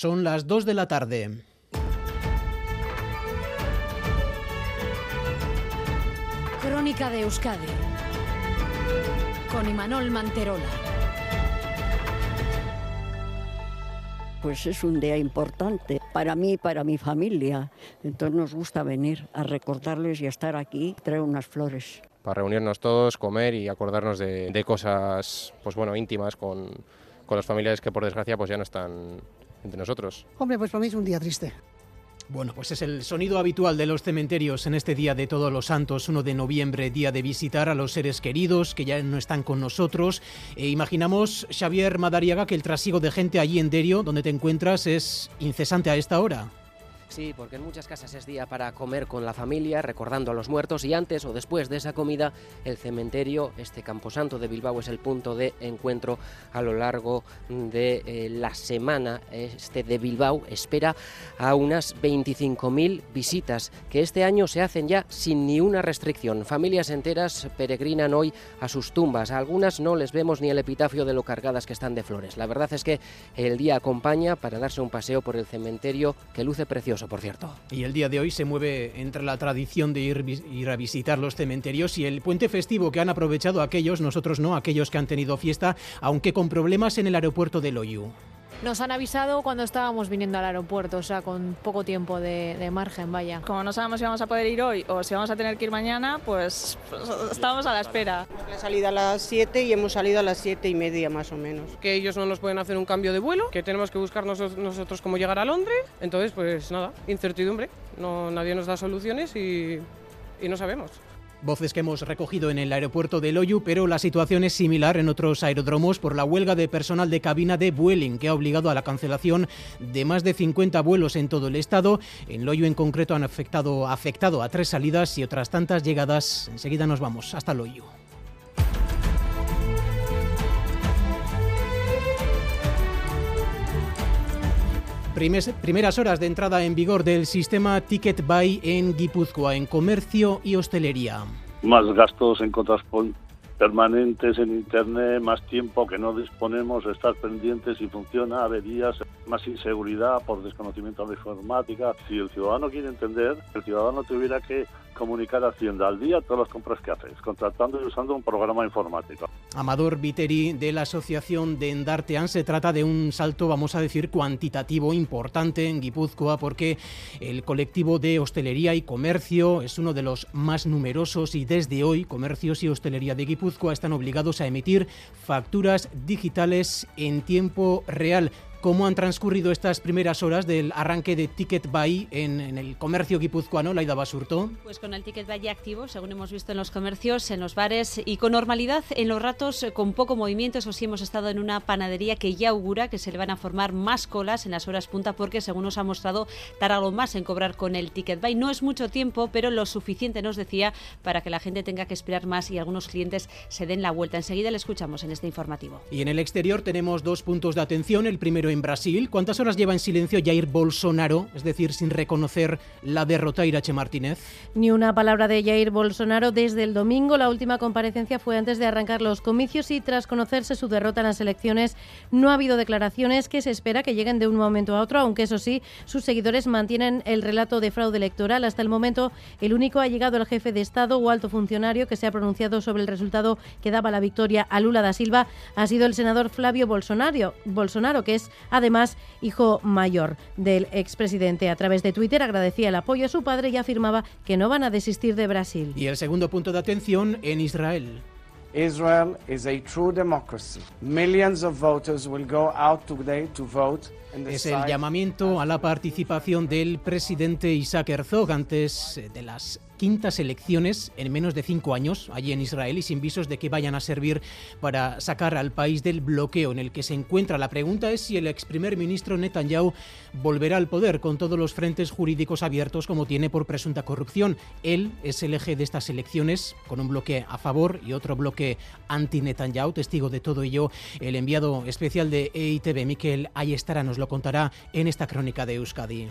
Son las 2 de la tarde. Crónica de Euskadi con Imanol Manterola. Pues es un día importante para mí y para mi familia. Entonces nos gusta venir a recordarles y a estar aquí, traer unas flores. Para reunirnos todos, comer y acordarnos de, de cosas pues bueno, íntimas con, con los familiares que por desgracia pues ya no están entre nosotros. Hombre, pues para mí es un día triste. Bueno, pues es el sonido habitual de los cementerios en este día de Todos los Santos, 1 de noviembre, día de visitar a los seres queridos que ya no están con nosotros. E imaginamos, Xavier Madariaga, que el trasiego de gente allí en Derio, donde te encuentras, es incesante a esta hora. Sí, porque en muchas casas es día para comer con la familia, recordando a los muertos y antes o después de esa comida, el cementerio, este camposanto de Bilbao es el punto de encuentro a lo largo de eh, la semana. Este de Bilbao espera a unas 25.000 visitas que este año se hacen ya sin ni una restricción. Familias enteras peregrinan hoy a sus tumbas. A algunas no les vemos ni el epitafio de lo cargadas que están de flores. La verdad es que el día acompaña para darse un paseo por el cementerio que luce precioso por cierto. Y el día de hoy se mueve entre la tradición de ir, ir, a visitar los cementerios y el puente festivo que han aprovechado aquellos, nosotros no, aquellos que han tenido fiesta, aunque con problemas en el aeropuerto de Loyu. Nos han avisado cuando estábamos viniendo al aeropuerto, o sea, con poco tiempo de, de, margen, vaya. Como no sabemos si vamos a poder ir hoy o si vamos a tener que ir mañana, pues, pues estamos a la espera. La salida a las 7 y hemos salido a las 7 y media más o menos. Que ellos no nos pueden hacer un cambio de vuelo, que tenemos que buscar nosotros, nosotros cómo llegar a Londres. Entonces, pues nada, incertidumbre. No, nadie nos da soluciones y, y no sabemos. Voces que hemos recogido en el aeropuerto de Loyu, pero la situación es similar en otros aeródromos por la huelga de personal de cabina de Vueling, que ha obligado a la cancelación de más de 50 vuelos en todo el estado. En Loyu en concreto han afectado, afectado a tres salidas y otras tantas llegadas. Enseguida nos vamos hasta Loyu. Primeras horas de entrada en vigor del sistema Ticket Buy en Guipúzcoa, en comercio y hostelería. Más gastos en compras permanentes en Internet, más tiempo que no disponemos, estar pendientes si funciona, averías, más inseguridad por desconocimiento de informática. Si el ciudadano quiere entender, el ciudadano tuviera que comunicar a Hacienda al día todas las compras que haces, contratando y usando un programa informático. Amador Viteri de la Asociación de Endartean se trata de un salto, vamos a decir, cuantitativo importante en Guipúzcoa porque el colectivo de hostelería y comercio es uno de los más numerosos y desde hoy comercios y hostelería de Guipúzcoa están obligados a emitir facturas digitales en tiempo real. ¿Cómo han transcurrido estas primeras horas del arranque de Ticket Buy en, en el comercio guipuzcoano, Laida Basurto? Pues con el Ticket Buy activo, según hemos visto en los comercios, en los bares y con normalidad en los ratos con poco movimiento. Eso sí, hemos estado en una panadería que ya augura que se le van a formar más colas en las horas punta porque, según nos ha mostrado, tardará más en cobrar con el Ticket Buy. No es mucho tiempo, pero lo suficiente, nos decía, para que la gente tenga que esperar más y algunos clientes se den la vuelta. Enseguida le escuchamos en este informativo. Y en el exterior tenemos dos puntos de atención. El primero en Brasil. ¿Cuántas horas lleva en silencio Jair Bolsonaro? Es decir, sin reconocer la derrota Irache Martínez. Ni una palabra de Jair Bolsonaro desde el domingo. La última comparecencia fue antes de arrancar los comicios y tras conocerse su derrota en las elecciones no ha habido declaraciones que se espera que lleguen de un momento a otro, aunque eso sí, sus seguidores mantienen el relato de fraude electoral. Hasta el momento, el único ha llegado el jefe de Estado o alto funcionario que se ha pronunciado sobre el resultado que daba la victoria a Lula da Silva ha sido el senador Flavio Bolsonaro, Bolsonaro que es además hijo mayor del expresidente. A través de Twitter agradecía el apoyo a su padre y afirmaba que no van a desistir de Brasil. Y el segundo punto de atención en Israel. Israel is a true democracy. Millions of voters will go out today to vote. Es el llamamiento a la participación del presidente Isaac Herzog antes de las quintas elecciones en menos de cinco años allí en Israel y sin visos de que vayan a servir para sacar al país del bloqueo en el que se encuentra. La pregunta es si el ex primer ministro Netanyahu volverá al poder con todos los frentes jurídicos abiertos como tiene por presunta corrupción. Él es el eje de estas elecciones con un bloque a favor y otro bloque anti-Netanyahu. Testigo de todo ello, el enviado especial de EITB, Miquel Ayestara, nos lo contará en esta crónica de Euskadi.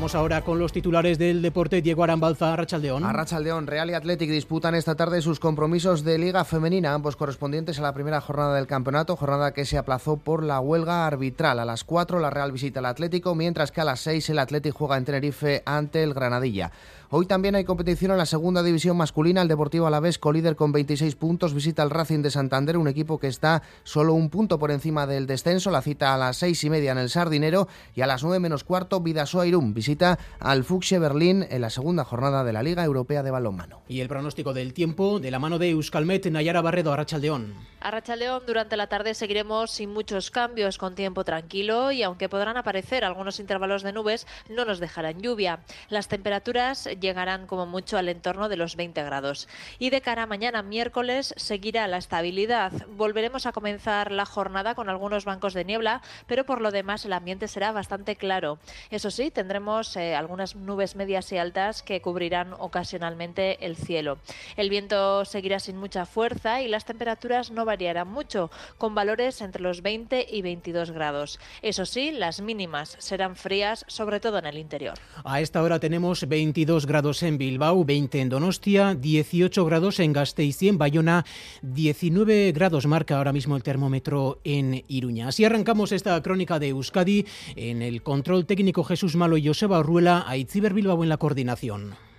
Vamos ahora con los titulares del deporte. Diego Arambalza, Arrachaldeón. Arrachaldeón, Real y Athletic disputan esta tarde sus compromisos de Liga Femenina, ambos correspondientes a la primera jornada del campeonato, jornada que se aplazó por la huelga arbitral. A las 4 la Real visita al Atlético, mientras que a las 6 el Athletic juega en Tenerife ante el Granadilla. Hoy también hay competición en la segunda división masculina. El Deportivo Alavés, colíder con 26 puntos, visita al Racing de Santander, un equipo que está solo un punto por encima del descenso. La cita a las seis y media en el Sardinero y a las nueve menos cuarto Vidasoa Irún visita al Fuchse Berlín en la segunda jornada de la Liga Europea de Balonmano. Y el pronóstico del tiempo de la mano de Euskalmet, Nayara Barredo, Arrachaldeón. Arrachaldeón, durante la tarde seguiremos sin muchos cambios, con tiempo tranquilo y aunque podrán aparecer algunos intervalos de nubes, no nos dejarán lluvia. Las temperaturas llegarán como mucho al entorno de los 20 grados. Y de cara a mañana miércoles seguirá la estabilidad. Volveremos a comenzar la jornada con algunos bancos de niebla, pero por lo demás el ambiente será bastante claro. Eso sí, tendremos eh, algunas nubes medias y altas que cubrirán ocasionalmente el cielo. El viento seguirá sin mucha fuerza y las temperaturas no variarán mucho, con valores entre los 20 y 22 grados. Eso sí, las mínimas serán frías, sobre todo en el interior. A esta hora tenemos 22 grados en Bilbao, 20 en Donostia, 18 grados en Gasteiz y en Bayona, 19 grados marca ahora mismo el termómetro en Iruña. Así arrancamos esta crónica de Euskadi en el control técnico Jesús Malo y Joseba Orruela, a Itziber Bilbao en la coordinación.